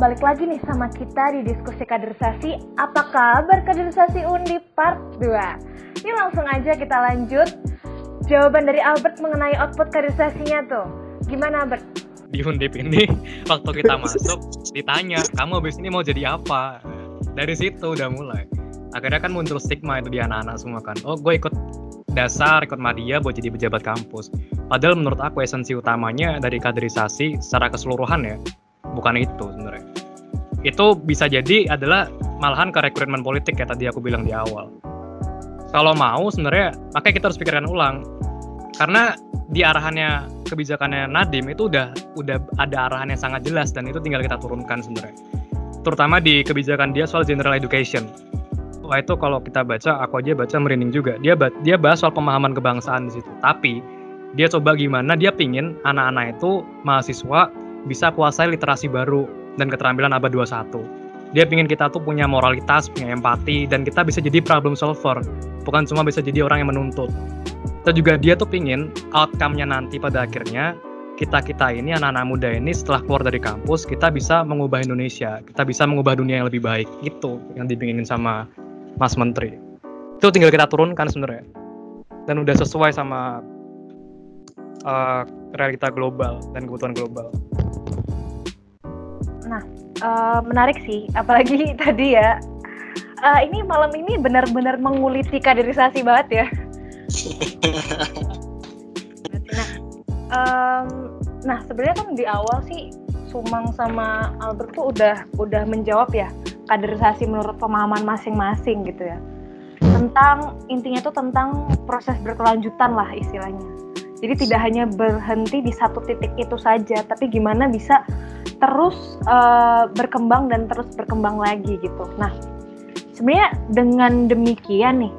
balik lagi nih sama kita di diskusi kaderisasi. Apa kabar kaderisasi Undi part 2? Ini langsung aja kita lanjut. Jawaban dari Albert mengenai output kaderisasinya tuh. Gimana Albert? Di Undip ini, waktu kita masuk, ditanya, kamu habis ini mau jadi apa? Dari situ udah mulai. Akhirnya kan muncul stigma itu di anak-anak semua kan. Oh, gue ikut dasar, ikut media buat jadi pejabat kampus. Padahal menurut aku esensi utamanya dari kaderisasi secara keseluruhan ya, bukan itu itu bisa jadi adalah malahan ke rekrutmen politik ya tadi aku bilang di awal. Kalau mau sebenarnya makanya kita harus pikirkan ulang. Karena di arahannya kebijakannya Nadim itu udah udah ada arahan yang sangat jelas dan itu tinggal kita turunkan sebenarnya. Terutama di kebijakan dia soal general education. Wah itu kalau kita baca aku aja baca merinding juga. Dia dia bahas soal pemahaman kebangsaan di situ. Tapi dia coba gimana dia pingin anak-anak itu mahasiswa bisa kuasai literasi baru dan keterampilan abad 21. Dia ingin kita tuh punya moralitas, punya empati, dan kita bisa jadi problem solver, bukan cuma bisa jadi orang yang menuntut. Dan juga dia tuh pingin outcome-nya nanti pada akhirnya kita-kita ini, anak-anak muda ini setelah keluar dari kampus, kita bisa mengubah Indonesia, kita bisa mengubah dunia yang lebih baik. Itu yang dipinginin sama Mas Menteri. Itu tinggal kita turunkan sebenarnya. Dan udah sesuai sama uh, realita global dan kebutuhan global. Nah, uh, menarik sih, apalagi tadi ya. Uh, ini malam ini benar-benar menguliti kaderisasi banget ya. nah, um, nah sebenarnya kan di awal sih Sumang sama Albert tuh udah udah menjawab ya kaderisasi menurut pemahaman masing-masing gitu ya. Tentang intinya tuh tentang proses berkelanjutan lah istilahnya. Jadi tidak hanya berhenti di satu titik itu saja, tapi gimana bisa terus uh, berkembang dan terus berkembang lagi gitu. Nah, sebenarnya dengan demikian nih,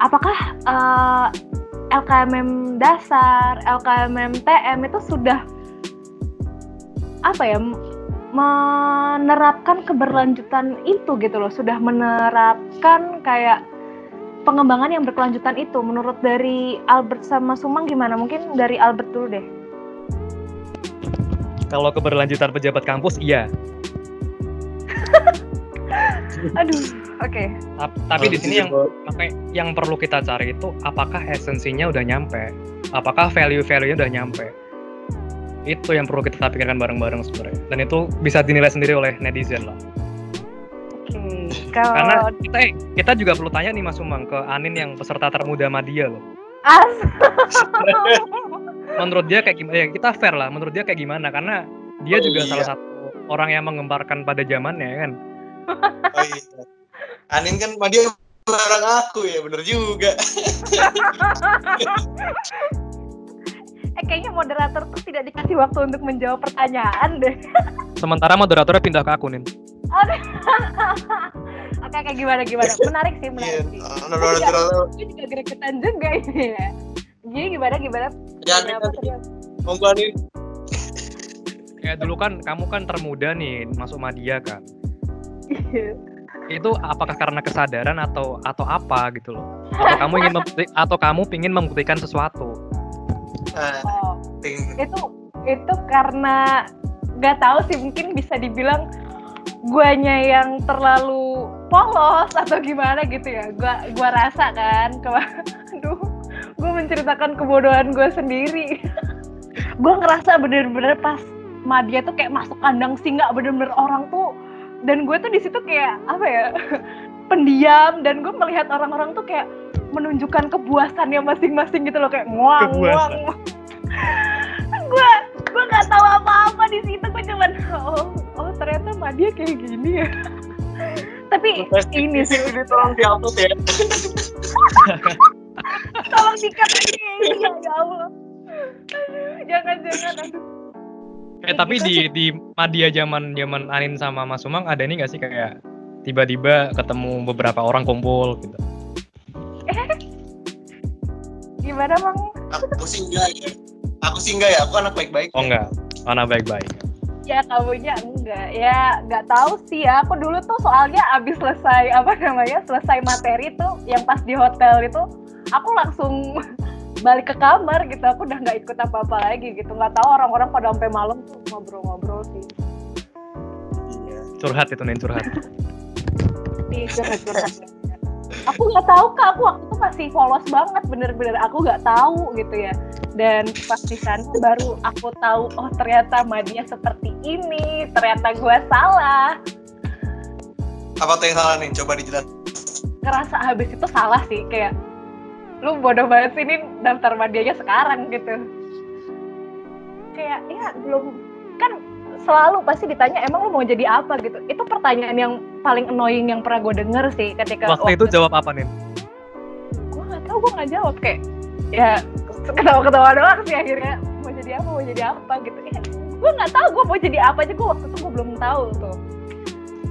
apakah uh, eh, LKMM dasar, LKMM TM itu sudah apa ya menerapkan keberlanjutan itu gitu loh, sudah menerapkan kayak pengembangan yang berkelanjutan itu menurut dari Albert sama Sumang gimana? Mungkin dari Albert dulu deh. Kalau keberlanjutan pejabat kampus, iya. Aduh, oke. Okay. Tapi di sini yang yang perlu kita cari itu apakah esensinya udah nyampe, apakah value-value-nya udah nyampe. Itu yang perlu kita pikirkan bareng-bareng sebenarnya. Dan itu bisa dinilai sendiri oleh netizen lah. Kalau... Karena kita kita juga perlu tanya nih Mas Umang ke Anin yang peserta termuda Madia loh. As. menurut dia kayak gimana? Ya kita fair lah menurut dia kayak gimana? Karena dia oh, juga iya. salah satu orang yang mengembarkan pada zamannya kan? Oh iya. Anin kan dia melarang aku ya bener juga. Eh kayaknya moderator tuh tidak dikasih waktu untuk menjawab pertanyaan deh. Sementara moderatornya pindah ke aku nih Oke, kayak gimana gimana? Menarik sih, menarik sih. Moderator. Gue juga gregetan juga ini ya. Jadi gimana gimana? Ya, monggo nih. Ya dulu kan kamu kan termuda nih masuk media kan. Iya. itu apakah karena kesadaran atau atau apa gitu loh? Atau kamu ingin atau kamu ingin membuktikan sesuatu? Oh, itu itu karena nggak tahu sih mungkin bisa dibilang guanya yang terlalu polos atau gimana gitu ya. Gua gua rasa kan, aduh gue menceritakan kebodohan gue sendiri. Gue ngerasa bener-bener pas Madia tuh kayak masuk kandang singa bener-bener orang tuh dan gue tuh di situ kayak apa ya pendiam dan gue melihat orang-orang tuh kayak menunjukkan kepuasannya masing-masing gitu loh kayak nguang nguang gue gue nggak tahu apa-apa di situ gue cuman oh oh ternyata Madia kayak gini ya tapi ini sih ini tolong dihapus ya Tolong dikat ini. Ya, ya Allah. jangan jangan aduh. Eh tapi di di media zaman zaman Anin sama Mas Umang ada ini gak sih kayak tiba-tiba ketemu beberapa orang kumpul gitu? Eh, gimana bang? Aku sih enggak ya. Aku sih enggak ya. Aku anak baik-baik. Oh enggak, anak baik-baik. Ya kamunya enggak. Ya nggak tahu sih ya. Aku dulu tuh soalnya abis selesai apa namanya selesai materi tuh yang pas di hotel itu aku langsung balik ke kamar gitu. Aku udah nggak ikut apa-apa lagi gitu. Nggak tahu orang-orang pada sampai malam tuh ngobrol-ngobrol sih. Curhat itu nih curhat. Nih, curhat curhat aku nggak tahu kak. Aku waktu itu masih polos banget bener-bener. Aku nggak tahu gitu ya. Dan pas di sana baru aku tahu oh ternyata Madia seperti ini. Ternyata gue salah. Apa tuh yang salah nih? Coba dijelaskan. ngerasa habis itu salah sih. Kayak lu bodoh banget sih ini daftar Madianya sekarang gitu. Kayak ya belum selalu pasti ditanya emang lu mau jadi apa? Gitu. Itu pertanyaan yang paling annoying yang pernah gue denger sih ketika waktu itu jawab apa nih gue nggak tahu gue nggak jawab. Kayak ya ketawa-ketawa doang sih akhirnya. Mau jadi apa mau jadi apa gitu. Ya gue nggak tahu gue mau jadi apa aja gue waktu itu gue belum tahu tuh.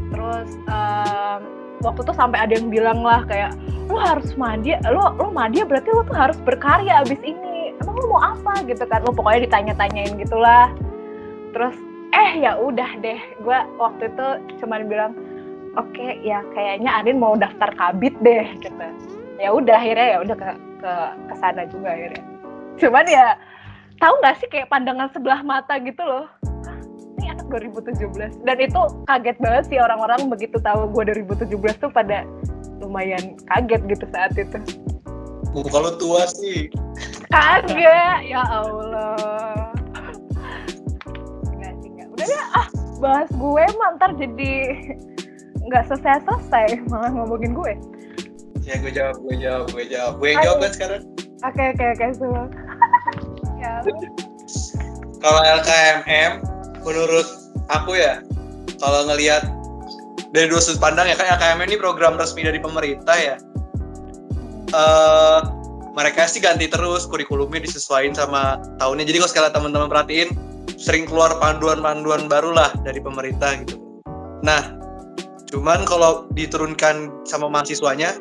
Terus em, waktu itu sampai ada yang bilang lah kayak lu harus madia lu lu madia berarti lu tuh harus berkarya abis ini. Emang lu mau apa? Gitu kan. Lu pokoknya ditanya-tanyain gitulah terus eh ya udah deh. Gue waktu itu cuman bilang oke ya kayaknya Anin mau daftar kabit deh gitu. Ya udah akhirnya ya udah ke ke ke sana juga akhirnya. Cuman ya tahu nggak sih kayak pandangan sebelah mata gitu loh. Hah, ini anak 2017 dan itu kaget banget sih orang-orang begitu tahu gue 2017 tuh pada lumayan kaget gitu saat itu. Muka lu tua sih. kagak ya Allah bahas gue mah ntar jadi nggak selesai selesai malah ngomongin gue Ya gue jawab, gue jawab, gue jawab. Gue yang jawab kan sekarang. oke oke oke semua ya Kalau LKMM, menurut aku ya, kalau ngelihat dari dua sudut pandang ya kan LKMM ini program resmi dari pemerintah ya. eh mereka sih ganti terus kurikulumnya disesuaikan sama tahunnya. Jadi kalau sekalian teman-teman perhatiin, sering keluar panduan-panduan baru lah dari pemerintah gitu. Nah, cuman kalau diturunkan sama mahasiswanya,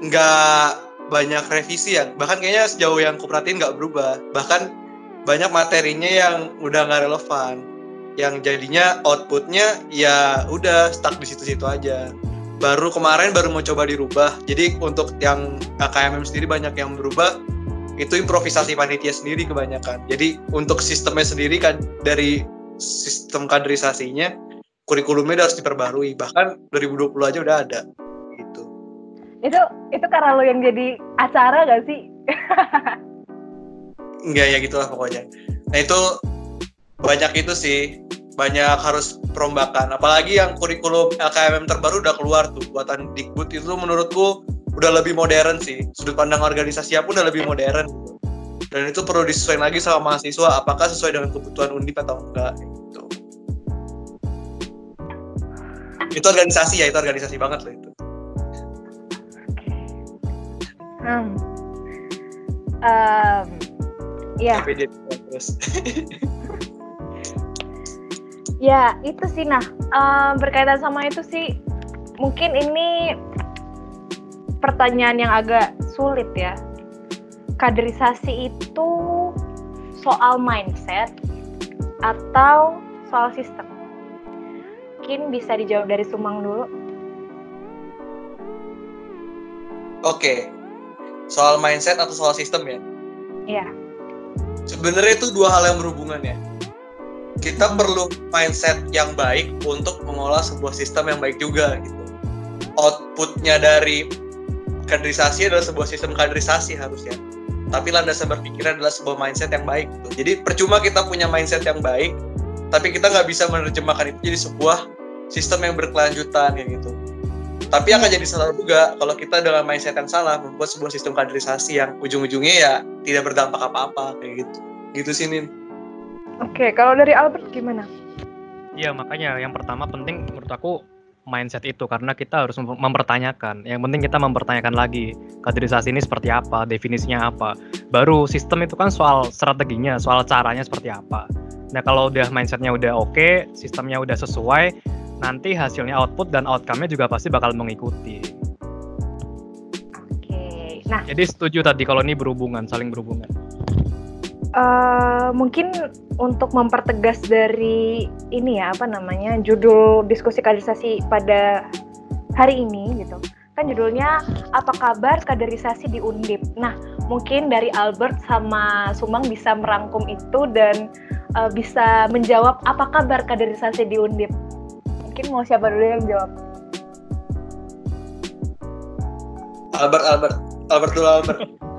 nggak banyak revisi ya. Bahkan kayaknya sejauh yang aku perhatiin nggak berubah. Bahkan banyak materinya yang udah nggak relevan. Yang jadinya outputnya ya udah stuck di situ-situ aja baru kemarin baru mau coba dirubah. Jadi untuk yang KMM sendiri banyak yang berubah. Itu improvisasi panitia sendiri kebanyakan. Jadi untuk sistemnya sendiri kan dari sistem kaderisasinya kurikulumnya udah harus diperbarui. Bahkan 2020 aja udah ada. Gitu. itu itu karena lo yang jadi acara gak sih Enggak ya gitulah pokoknya. Nah itu banyak itu sih banyak harus perombakan apalagi yang kurikulum LKMM terbaru udah keluar tuh buatan Dikbud itu menurutku udah lebih modern sih. Sudut pandang organisasi pun udah lebih modern. Dan itu perlu disesuaikan lagi sama mahasiswa apakah sesuai dengan kebutuhan undip atau enggak gitu. Itu organisasi ya itu organisasi banget loh itu. Hmm. Em, ya dia terus. Ya itu sih nah. Em, berkaitan sama itu sih mungkin ini pertanyaan yang agak sulit ya kaderisasi itu soal mindset atau soal sistem mungkin bisa dijawab dari Sumang dulu oke soal mindset atau soal sistem ya Iya. sebenarnya itu dua hal yang berhubungan ya. Kita perlu mindset yang baik untuk mengolah sebuah sistem yang baik juga gitu. Outputnya dari kaderisasi adalah sebuah sistem kaderisasi harusnya. Tapi landasan berpikir adalah sebuah mindset yang baik. Gitu. Jadi percuma kita punya mindset yang baik, tapi kita nggak bisa menerjemahkan itu jadi sebuah sistem yang berkelanjutan kayak gitu. Tapi akan jadi salah juga kalau kita dengan mindset yang salah membuat sebuah sistem kaderisasi yang ujung-ujungnya ya tidak berdampak apa-apa kayak gitu. Gitu sih Nin. Oke, kalau dari Albert gimana? Iya makanya yang pertama penting menurut aku mindset itu karena kita harus mem- mempertanyakan. Yang penting kita mempertanyakan lagi kaderisasi ini seperti apa, definisinya apa. Baru sistem itu kan soal strateginya, soal caranya seperti apa. Nah kalau udah mindsetnya udah oke, sistemnya udah sesuai, nanti hasilnya output dan outcome-nya juga pasti bakal mengikuti. Oke, nah Jadi setuju tadi kalau ini berhubungan, saling berhubungan. Eh, mungkin untuk mempertegas dari ini ya apa namanya judul diskusi kaderisasi pada hari ini gitu kan judulnya apa kabar kaderisasi di Undip. Nah mungkin dari Albert sama Sumang bisa merangkum itu dan eh, bisa menjawab apa kabar kaderisasi di Undip. Mungkin mungkin mau siapa dulu yang jawab Albert Albert Albert dulu Albert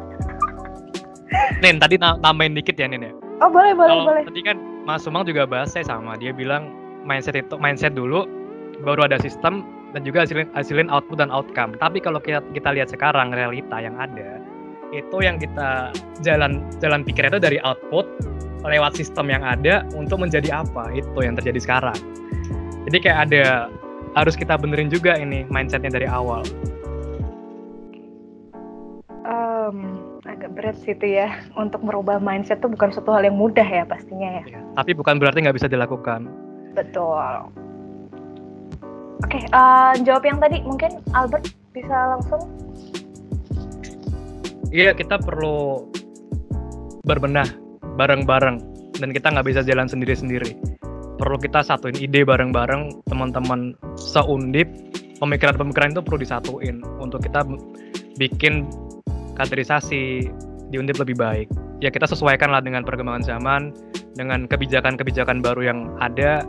Nin tadi tambahin dikit ya Nin ya oh boleh boleh Kalo boleh tadi kan Mas Sumang juga bahas saya sama dia bilang mindset itu mindset dulu baru ada sistem dan juga hasilin, hasilin output dan outcome. Tapi kalau kita kita lihat sekarang realita yang ada itu yang kita jalan jalan pikir itu dari output lewat sistem yang ada untuk menjadi apa itu yang terjadi sekarang. Jadi kayak ada harus kita benerin juga ini mindsetnya dari awal. Berat sih itu ya untuk merubah mindset itu bukan suatu hal yang mudah ya pastinya ya. ya tapi bukan berarti nggak bisa dilakukan. Betul. Oke, okay, uh, eh, jawab yang tadi mungkin Albert bisa langsung. Iya, kita perlu berbenah bareng-bareng dan kita nggak bisa jalan sendiri-sendiri. Perlu kita satuin ide bareng-bareng teman-teman seundip. Pemikiran-pemikiran itu perlu disatuin untuk kita bikin kaderisasi di undip lebih baik. Ya kita sesuaikanlah dengan perkembangan zaman, dengan kebijakan-kebijakan baru yang ada.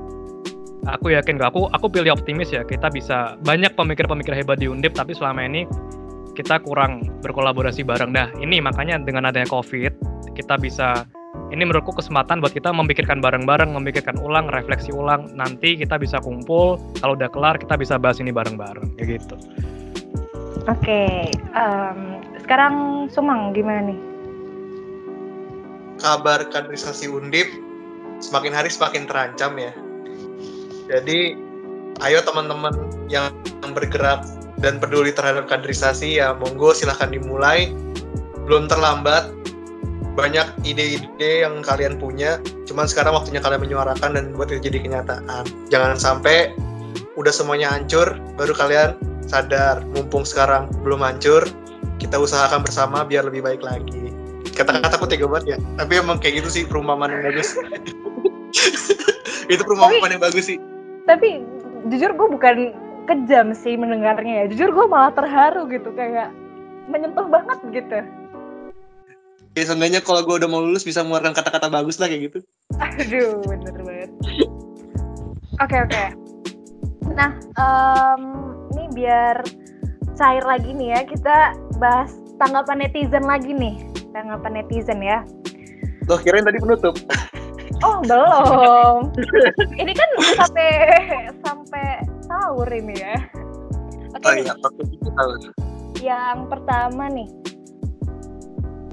Aku yakin aku aku pilih optimis ya kita bisa banyak pemikir-pemikir hebat di Undip tapi selama ini kita kurang berkolaborasi bareng. Dah ini makanya dengan adanya covid kita bisa ini menurutku kesempatan buat kita memikirkan bareng-bareng memikirkan ulang refleksi ulang. Nanti kita bisa kumpul kalau udah kelar kita bisa bahas ini bareng-bareng. Kayak gitu. Oke okay. um, sekarang Sumang gimana nih kabar kaderisasi Undip semakin hari semakin terancam ya jadi ayo teman-teman yang bergerak dan peduli terhadap kaderisasi ya monggo silahkan dimulai. Belum terlambat. Banyak ide-ide yang kalian punya, cuman sekarang waktunya kalian menyuarakan dan buat itu jadi kenyataan. Jangan sampai udah semuanya hancur, baru kalian sadar, mumpung sekarang belum hancur, kita usahakan bersama biar lebih baik lagi. Kata-kataku tega banget ya, tapi emang kayak gitu sih perumpamaan yang bagus. itu perumpamaan yang bagus sih. Tapi jujur gue bukan kejam sih mendengarnya ya. Jujur gue malah terharu gitu kayak menyentuh banget gitu. Ya seenggaknya kalau gue udah mau lulus bisa mengeluarkan kata-kata bagus lah kayak gitu. Aduh bener banget. Oke oke. Okay. nah um, ini biar cair lagi nih ya. Kita bahas tanggapan netizen lagi nih tanggapan netizen ya Loh kirain tadi penutup Oh belum. ini kan sampai sampai sahur ini ya. Oke. Okay, oh iya, Yang pertama nih,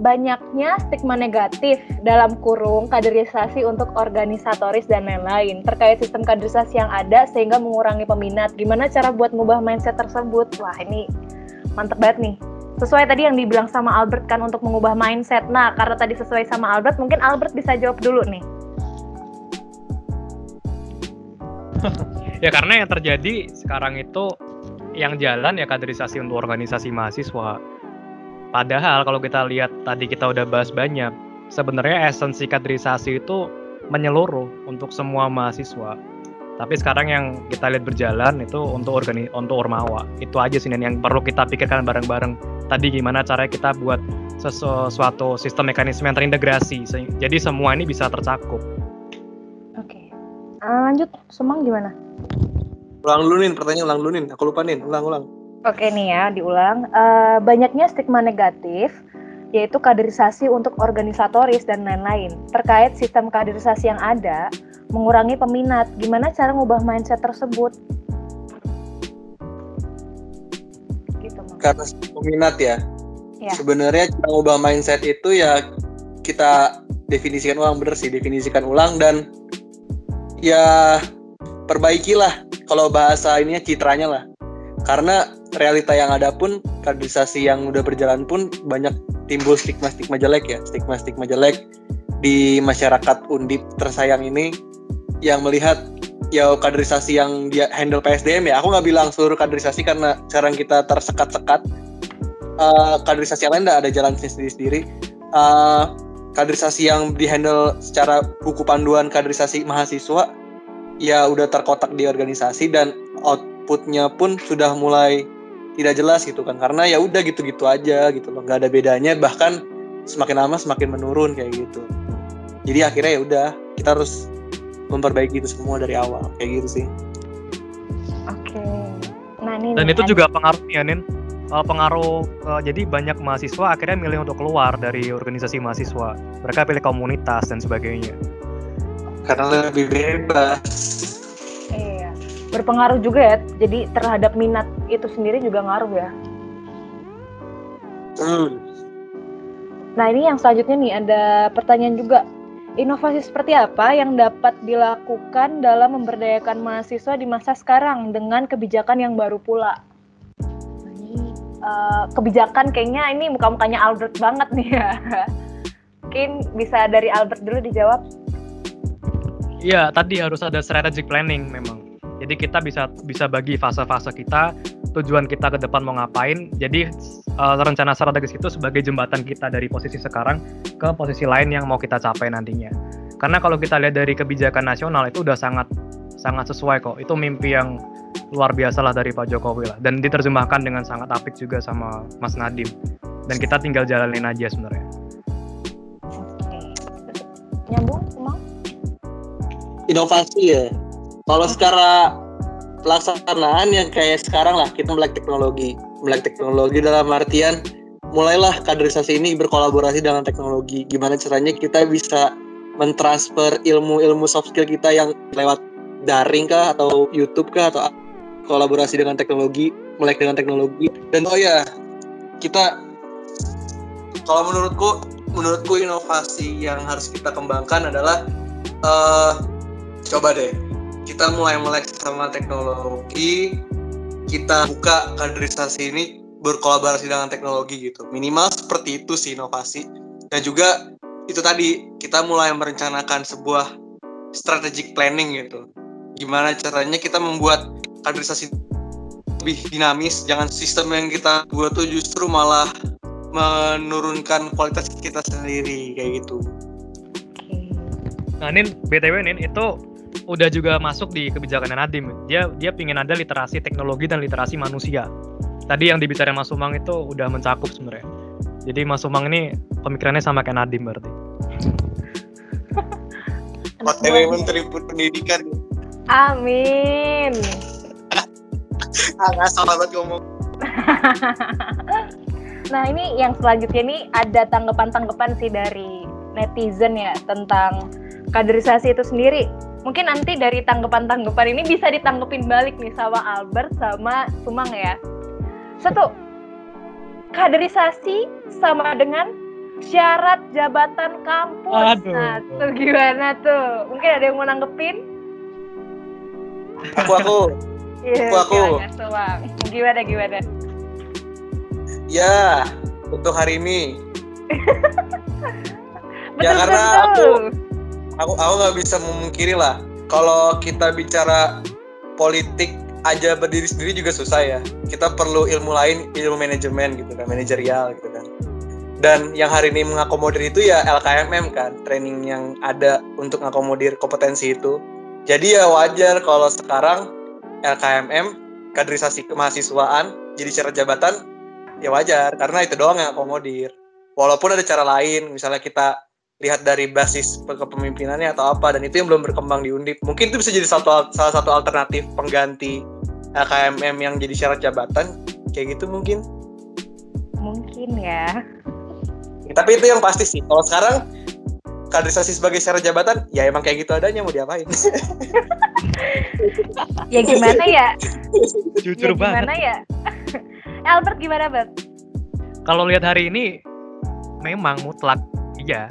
banyaknya stigma negatif dalam kurung kaderisasi untuk organisatoris dan lain-lain terkait sistem kaderisasi yang ada sehingga mengurangi peminat. Gimana cara buat mengubah mindset tersebut? Wah ini mantep banget nih. Sesuai tadi yang dibilang sama Albert kan untuk mengubah mindset. Nah karena tadi sesuai sama Albert, mungkin Albert bisa jawab dulu nih. ya karena yang terjadi sekarang itu yang jalan ya kaderisasi untuk organisasi mahasiswa. Padahal kalau kita lihat tadi kita udah bahas banyak, sebenarnya esensi kaderisasi itu menyeluruh untuk semua mahasiswa. Tapi sekarang yang kita lihat berjalan itu untuk organi untuk ormawa. Itu aja sih yang perlu kita pikirkan bareng-bareng. Tadi gimana caranya kita buat sesuatu sistem mekanisme yang terintegrasi. Jadi semua ini bisa tercakup. Uh, lanjut, Semang gimana? Ulang dulu nih, pertanyaan ulang dulu nih. Aku lupa nih, ulang-ulang. Oke nih ya, diulang. Uh, banyaknya stigma negatif, yaitu kaderisasi untuk organisatoris dan lain-lain. Terkait sistem kaderisasi yang ada, mengurangi peminat. Gimana cara ngubah mindset tersebut? Karena peminat ya. ya. Sebenarnya cara ngubah mindset itu ya kita definisikan ulang bener sih, definisikan ulang dan ya perbaikilah kalau bahasa ininya citranya lah karena realita yang ada pun kaderisasi yang udah berjalan pun banyak timbul stigma-stigma jelek ya stigma-stigma jelek di masyarakat undip tersayang ini yang melihat ya kaderisasi yang dia handle PSDM ya. Aku nggak bilang seluruh kaderisasi karena sekarang kita tersekat-sekat. Uh, kaderisasi yang lain ada jalan sendiri-sendiri. Uh, kaderisasi yang dihandle secara buku panduan kaderisasi mahasiswa ya udah terkotak di organisasi dan outputnya pun sudah mulai tidak jelas gitu kan. Karena ya udah gitu-gitu aja gitu loh. Nggak ada bedanya. Bahkan semakin lama semakin menurun kayak gitu. Jadi akhirnya ya udah kita harus memperbaiki itu semua dari awal kayak gitu sih nih, Dan nih, itu juga pengaruhnya Nin. Uh, pengaruh uh, jadi banyak mahasiswa akhirnya milih untuk keluar dari organisasi mahasiswa. Mereka pilih komunitas dan sebagainya. Karena lebih bebas. Iya. Berpengaruh juga ya. Jadi terhadap minat itu sendiri juga ngaruh ya. Hmm. Nah ini yang selanjutnya nih ada pertanyaan juga Inovasi seperti apa yang dapat dilakukan dalam memberdayakan mahasiswa di masa sekarang dengan kebijakan yang baru pula? Uh, kebijakan kayaknya ini muka-mukanya Albert banget nih ya. Mungkin bisa dari Albert dulu dijawab. Iya, tadi harus ada strategic planning memang. Jadi kita bisa bisa bagi fase-fase kita, tujuan kita ke depan mau ngapain. Jadi uh, rencana strategis itu sebagai jembatan kita dari posisi sekarang ke posisi lain yang mau kita capai nantinya. Karena kalau kita lihat dari kebijakan nasional itu udah sangat sangat sesuai kok. Itu mimpi yang luar biasa lah dari Pak Jokowi lah. Dan diterjemahkan dengan sangat apik juga sama Mas Nadim. Dan kita tinggal jalanin aja sebenarnya. Oke. Nyambung? Inovasi ya. Kalau secara pelaksanaan yang kayak sekarang lah kita melek teknologi. Melek teknologi dalam artian mulailah kaderisasi ini berkolaborasi dengan teknologi. Gimana caranya kita bisa mentransfer ilmu-ilmu soft skill kita yang lewat daring kah atau YouTube kah atau kolaborasi dengan teknologi melek dengan teknologi. Dan oh ya kita kalau menurutku menurutku inovasi yang harus kita kembangkan adalah uh, coba deh kita mulai melek sama teknologi. Kita buka kaderisasi ini berkolaborasi dengan teknologi gitu. Minimal seperti itu sih inovasi. Dan juga itu tadi kita mulai merencanakan sebuah strategic planning gitu. Gimana caranya kita membuat kaderisasi lebih dinamis jangan sistem yang kita buat tuh justru malah menurunkan kualitas kita sendiri kayak gitu. Nah, Nin, BTW Nin, itu udah juga masuk di kebijakan Nadim. Dia dia pingin ada literasi teknologi dan literasi manusia. Tadi yang dibicarain Mas Umang itu udah mencakup sebenarnya. Jadi Mas Umang ini pemikirannya sama kayak Nadim berarti. OTW Menteri Pendidikan. Amin. ah, nggak salah banget ngomong. nah ini yang selanjutnya ini ada tanggapan-tanggapan sih dari netizen ya tentang kaderisasi itu sendiri mungkin nanti dari tanggapan-tanggapan ini bisa ditanggepin balik nih sama Albert sama Sumang ya. Satu, kaderisasi sama dengan syarat jabatan kampus. Aduh. Nah, tuh gimana tuh? Mungkin ada yang mau nanggepin? Aku aku. Iya, aku aku. Gimana gimana? Ya, untuk hari ini. ya karena aku aku aku nggak bisa memungkiri lah. Kalau kita bicara politik aja berdiri sendiri juga susah ya. Kita perlu ilmu lain ilmu manajemen gitu kan manajerial gitu kan. Dan yang hari ini mengakomodir itu ya LKMM kan training yang ada untuk mengakomodir kompetensi itu. Jadi ya wajar kalau sekarang LKMM kaderisasi kemahasiswaan jadi syarat jabatan ya wajar. Karena itu doang yang akomodir walaupun ada cara lain misalnya kita lihat dari basis kepemimpinannya atau apa dan itu yang belum berkembang di Undip. Mungkin itu bisa jadi satu salah satu alternatif pengganti KMM yang jadi syarat jabatan. Kayak gitu mungkin. Mungkin ya. ya tapi itu yang pasti sih. Kalau sekarang kaderisasi sebagai syarat jabatan ya emang kayak gitu adanya mau diapain? Ya gimana ya? Jujur ya, gimana ya? Albert gimana Bert kalau lihat hari ini memang mutlak iya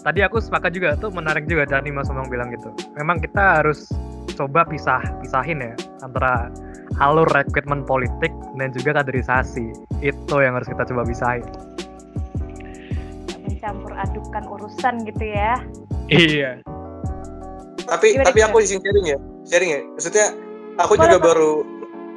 tadi aku sepakat juga tuh menarik juga dari Mas Omong bilang gitu. Memang kita harus coba pisah pisahin ya antara alur rekrutmen politik dan juga kaderisasi. Itu yang harus kita coba pisahin. Mencampur adukan urusan gitu ya. Iya. Tapi Gimana tapi aku izin sharing ya. Sharing ya. Maksudnya aku Boleh, juga apa? baru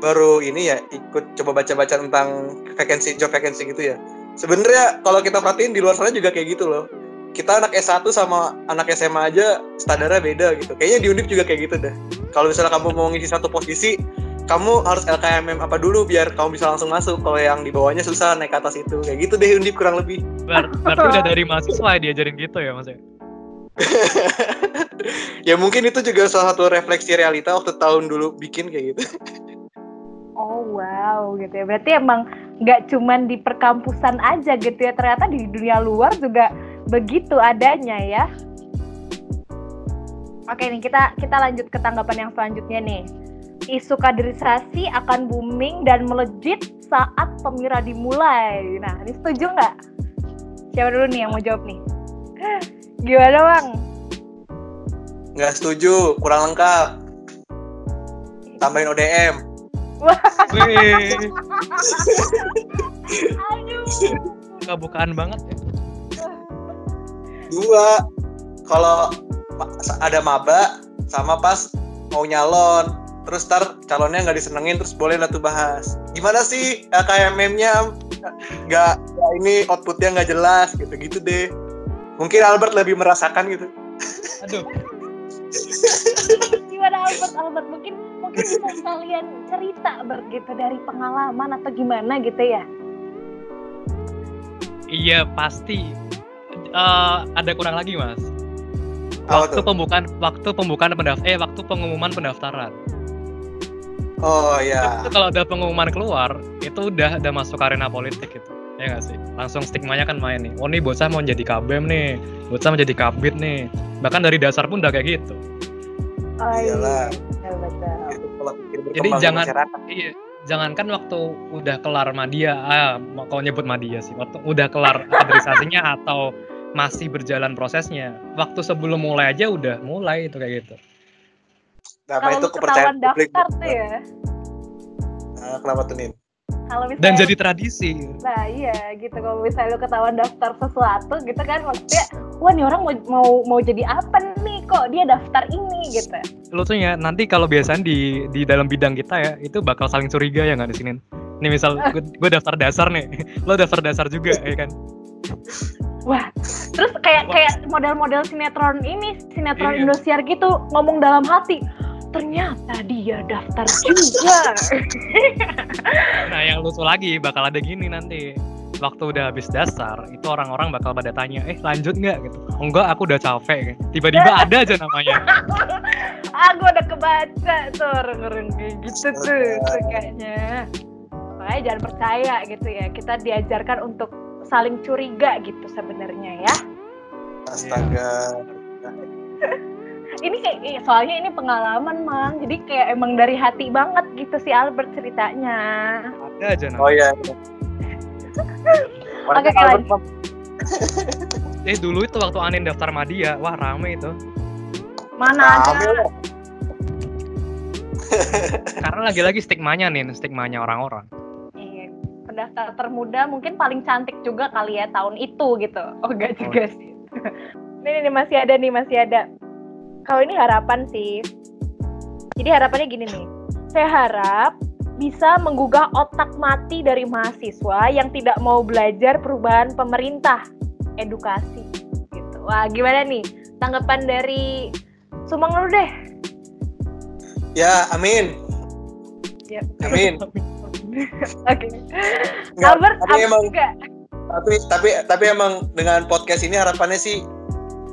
baru ini ya ikut coba baca-baca tentang vacancy job vacancy gitu ya. Sebenarnya kalau kita perhatiin di luar sana juga kayak gitu loh kita anak S1 sama anak SMA aja standarnya beda gitu. Kayaknya di Undip juga kayak gitu deh. Kalau misalnya kamu mau ngisi satu posisi, kamu harus LKMM apa dulu biar kamu bisa langsung masuk. Kalau yang di bawahnya susah naik ke atas itu. Kayak gitu deh Undip kurang lebih. Ber berarti udah dari mahasiswa ya diajarin gitu ya Mas ya? ya mungkin itu juga salah satu refleksi realita waktu tahun dulu bikin kayak gitu. Oh wow gitu ya. Berarti emang nggak cuman di perkampusan aja gitu ya. Ternyata di dunia luar juga begitu adanya ya. Oke nih kita kita lanjut ke tanggapan yang selanjutnya nih. Isu kaderisasi akan booming dan melejit saat pemira dimulai. Nah, ini setuju nggak? Siapa dulu nih yang mau jawab nih? Gimana bang? Nggak setuju, kurang lengkap. Tambahin ODM. Wah, aduh. kebukaan banget ya. Dua, kalau ada maba sama pas mau nyalon, terus ntar calonnya nggak disenengin, terus boleh lah tuh bahas. Gimana sih kayak meme-nya nggak nggak ini outputnya nggak jelas gitu-gitu deh. Mungkin Albert lebih merasakan gitu. Aduh, Gimana Albert? Albert mungkin mungkin bisa kalian cerita Albert gitu dari pengalaman atau gimana gitu ya? iya pasti. Eh, ada kurang lagi mas. Apa Waktu tuh? pembukaan, waktu pembukaan pendaftar, eh waktu pengumuman pendaftaran. Oh ya. Itu kalau udah pengumuman keluar, itu udah udah masuk arena politik gitu. Ya nggak sih? Langsung stigmanya kan main nih. Oh nih bocah mau jadi kabem nih, bocah mau jadi kabit nih. Bahkan dari dasar pun udah kayak gitu. Oh pikir Jadi jangan iya, jangankan waktu udah kelar media, ah mau kau nyebut media sih, waktu udah kelar kaderisasinya atau masih berjalan prosesnya. Waktu sebelum mulai aja udah mulai itu kayak gitu. Nah, Kalau itu kepercayaan ketahuan publik. daftar tuh ya. Nah, kenapa tuh Nin? Kalau misalnya Dan jadi tradisi. Nah iya gitu kalau misalnya lu ketahuan daftar sesuatu gitu kan maksudnya wah nih orang mau mau mau jadi apa nih kok dia daftar ini gitu. Lucunya nanti kalau biasanya di di dalam bidang kita ya itu bakal saling curiga ya nggak di sini. Nih misal gue daftar dasar nih, lo daftar dasar juga ya kan? Wah terus kayak kayak model-model sinetron ini sinetron Iya. Indosiar gitu ngomong dalam hati ternyata dia daftar juga. Nah yang lucu lagi bakal ada gini nanti. Waktu udah habis dasar itu orang-orang bakal pada tanya eh lanjut nggak? Gitu. Oh, enggak aku udah capek. Tiba-tiba ada aja namanya. Gue udah kebaca tuh orang-orang kayak gitu tuh, tuh kayaknya. Makanya jangan percaya gitu ya kita diajarkan untuk saling curiga gitu sebenarnya ya. Astaga. ini kayak eh, soalnya ini pengalaman mang. Jadi kayak emang dari hati banget gitu si Albert ceritanya. Ada aja Oh namanya iya. Oke, Albert, eh dulu itu waktu Anin daftar Madia. Wah rame itu. Mana Rame. ada karena lagi-lagi stigmanya nih stigmanya orang-orang. Iya, pendaftar termuda mungkin paling cantik juga kali ya tahun itu gitu oh enggak juga sih ini nih masih ada nih masih ada kalau ini harapan sih jadi harapannya gini nih saya harap bisa menggugah otak mati dari mahasiswa yang tidak mau belajar perubahan pemerintah edukasi gitu. Wah, gimana nih tanggapan dari Sumang dulu deh. Ya, amin. Ya. Amin. Oke. Nggak, Albert, tapi Albert emang juga. tapi tapi tapi emang dengan podcast ini harapannya sih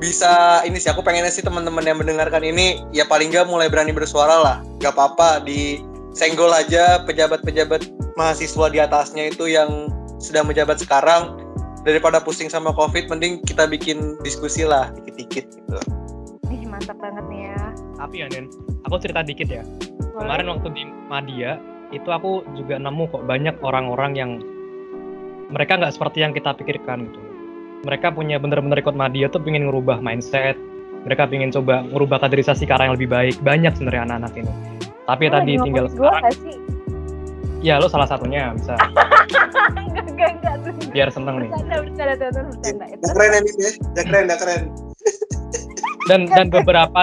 bisa ini sih aku pengennya sih teman-teman yang mendengarkan ini ya paling nggak mulai berani bersuara lah nggak apa-apa di senggol aja pejabat-pejabat mahasiswa di atasnya itu yang sedang menjabat sekarang daripada pusing sama covid mending kita bikin diskusi lah dikit-dikit gitu Ih, mantap banget nih ya. tapi ya Nen aku cerita dikit ya kemarin waktu di Madia itu aku juga nemu kok banyak orang-orang yang mereka nggak seperti yang kita pikirkan gitu mereka punya bener-bener ikut Madia tuh pengen ngerubah mindset mereka pengen coba ngerubah kaderisasi ke arah yang lebih baik banyak sebenarnya anak-anak ini tapi Lo tadi tinggal sekarang sih? ya lo salah satunya bisa enggak, enggak, enggak. tuh. biar seneng nih Bercanda, bercanda, bercanda, bercanda. Itu udah keren Nis, ya keren keren dan dan beberapa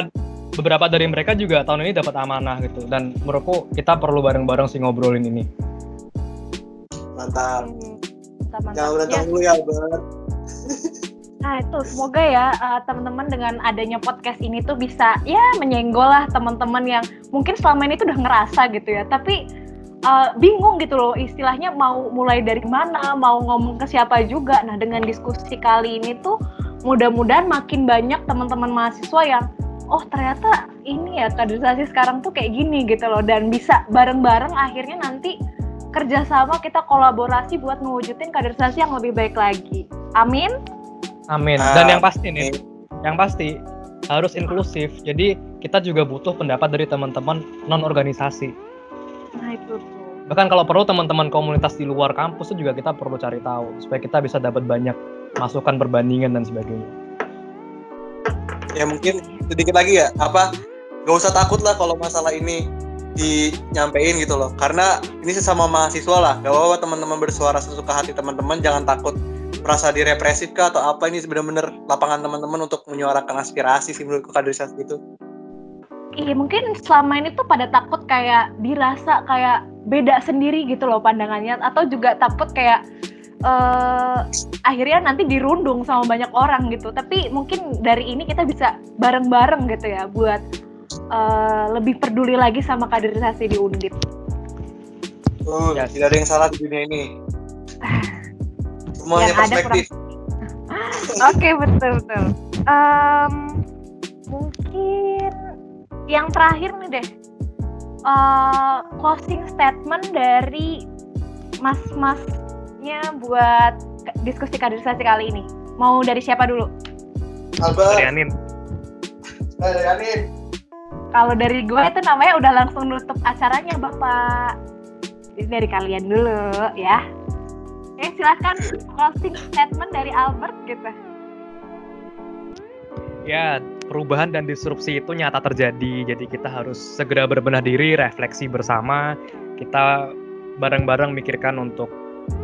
beberapa dari mereka juga tahun ini dapat amanah gitu. Dan menurutku kita perlu bareng-bareng sih ngobrolin ini. Mantap. Mantap, mantap. jangan Ya, dulu ya Albert Nah itu semoga ya uh, teman-teman dengan adanya podcast ini tuh bisa ya menyenggol lah teman-teman yang mungkin selama ini tuh udah ngerasa gitu ya, tapi uh, bingung gitu loh istilahnya mau mulai dari mana, mau ngomong ke siapa juga. Nah dengan diskusi kali ini tuh mudah-mudahan makin banyak teman-teman mahasiswa yang oh ternyata ini ya kaderisasi sekarang tuh kayak gini gitu loh dan bisa bareng-bareng akhirnya nanti kerjasama kita kolaborasi buat mewujudin kaderisasi yang lebih baik lagi. Amin. Amin. Dan yang pasti nih, yang pasti harus inklusif. Jadi kita juga butuh pendapat dari teman-teman non organisasi. Nah itu Bahkan kalau perlu teman-teman komunitas di luar kampus itu juga kita perlu cari tahu supaya kita bisa dapat banyak masukan perbandingan dan sebagainya. Ya mungkin sedikit lagi ya apa gak usah takut lah kalau masalah ini dinyampein gitu loh. Karena ini sesama mahasiswa lah gak apa-apa teman-teman bersuara sesuka hati teman-teman jangan takut merasa direpresif kah atau apa. Ini benar-benar lapangan teman-teman untuk menyuarakan aspirasi sih menurutku kaderisasi itu. Iya mungkin selama ini tuh pada takut kayak dirasa kayak beda sendiri gitu loh pandangannya atau juga takut kayak uh, akhirnya nanti dirundung sama banyak orang gitu tapi mungkin dari ini kita bisa bareng-bareng gitu ya buat uh, lebih peduli lagi sama kaderisasi di Undip. Oh, ya. tidak ada yang salah di dunia ini. Semuanya yang perspektif. Oke, okay, betul betul. Um, mungkin yang terakhir nih deh. Uh, closing statement dari mas-masnya buat diskusi kaderisasi kali ini. Mau dari siapa dulu? Albert. Dari Anin. Dari Anin. Kalau dari gue itu namanya udah langsung nutup acaranya Bapak. Ini dari kalian dulu ya. Oke, silakan closing statement dari Albert gitu. Ya, perubahan dan disrupsi itu nyata terjadi. Jadi kita harus segera berbenah diri, refleksi bersama. Kita bareng-bareng mikirkan untuk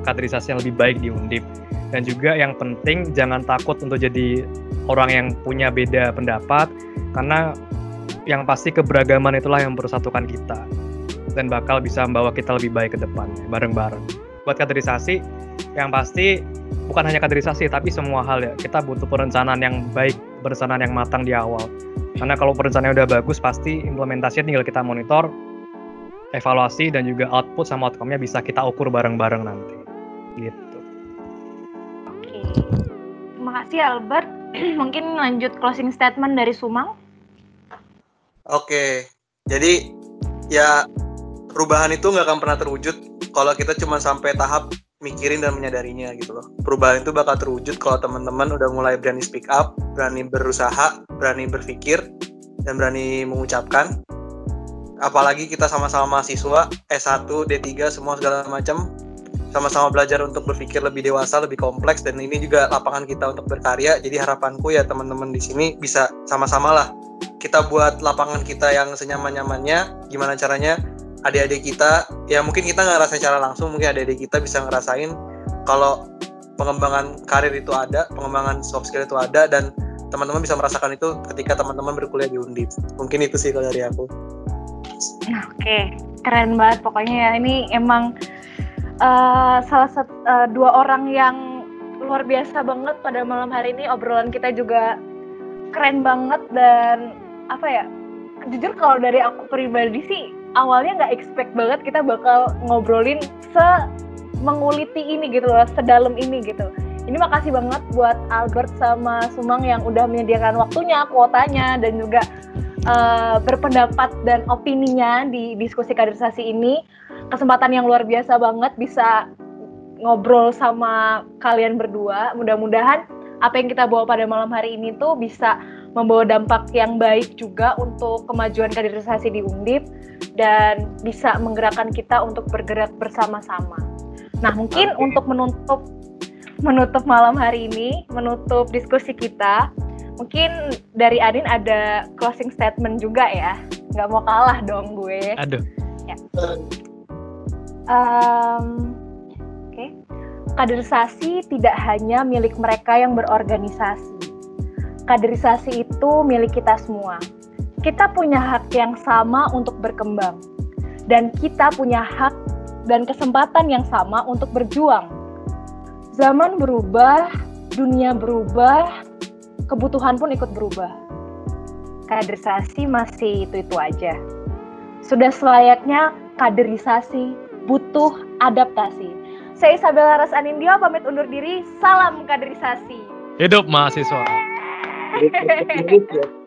kaderisasi yang lebih baik di Undip. Dan juga yang penting jangan takut untuk jadi orang yang punya beda pendapat karena yang pasti keberagaman itulah yang mempersatukan kita dan bakal bisa membawa kita lebih baik ke depan bareng-bareng. Buat kaderisasi, yang pasti bukan hanya kaderisasi tapi semua hal ya. Kita butuh perencanaan yang baik, perencanaan yang matang di awal. Karena kalau perencanaannya udah bagus, pasti implementasinya tinggal kita monitor, evaluasi dan juga output sama outcome-nya bisa kita ukur bareng-bareng nanti. Gitu. Oke. Terima kasih Albert. Mungkin lanjut closing statement dari Sumang. Oke, jadi ya perubahan itu nggak akan pernah terwujud kalau kita cuma sampai tahap mikirin dan menyadarinya gitu loh. Perubahan itu bakal terwujud kalau teman-teman udah mulai berani speak up, berani berusaha, berani berpikir, dan berani mengucapkan. Apalagi kita sama-sama mahasiswa, S1, D3, semua segala macam, sama-sama belajar untuk berpikir lebih dewasa, lebih kompleks, dan ini juga lapangan kita untuk berkarya. Jadi harapanku ya teman-teman di sini bisa sama-sama lah. Kita buat lapangan kita yang senyaman-nyamannya gimana caranya adik-adik kita ya mungkin kita nggak ngerasain secara langsung mungkin adik-adik kita bisa ngerasain kalau pengembangan karir itu ada pengembangan soft skill itu ada dan teman-teman bisa merasakan itu ketika teman-teman berkuliah di Undip. Mungkin itu sih kalau dari aku oke. Keren banget pokoknya ya. Ini emang uh, salah satu uh, dua orang yang luar biasa banget pada malam hari ini. Obrolan kita juga keren banget dan apa ya jujur kalau dari aku pribadi sih awalnya nggak expect banget kita bakal ngobrolin se menguliti ini gitu loh sedalam ini gitu. Ini makasih banget buat Albert sama Sumang yang udah menyediakan waktunya kuotanya dan juga uh, berpendapat dan opininya di diskusi kaderisasi ini kesempatan yang luar biasa banget bisa ngobrol sama kalian berdua mudah-mudahan apa yang kita bawa pada malam hari ini tuh bisa membawa dampak yang baik juga untuk kemajuan kaderisasi di Undip dan bisa menggerakkan kita untuk bergerak bersama-sama. Nah, mungkin okay. untuk menutup menutup malam hari ini, menutup diskusi kita, mungkin dari Adin ada closing statement juga ya. Nggak mau kalah dong gue. Aduh. Ya. Um, Oke. Okay. Kaderisasi tidak hanya milik mereka yang berorganisasi kaderisasi itu milik kita semua. Kita punya hak yang sama untuk berkembang, dan kita punya hak dan kesempatan yang sama untuk berjuang. Zaman berubah, dunia berubah, kebutuhan pun ikut berubah. Kaderisasi masih itu-itu aja. Sudah selayaknya kaderisasi butuh adaptasi. Saya Isabella Ras Anindya pamit undur diri. Salam kaderisasi. Hidup mahasiswa. Hidup.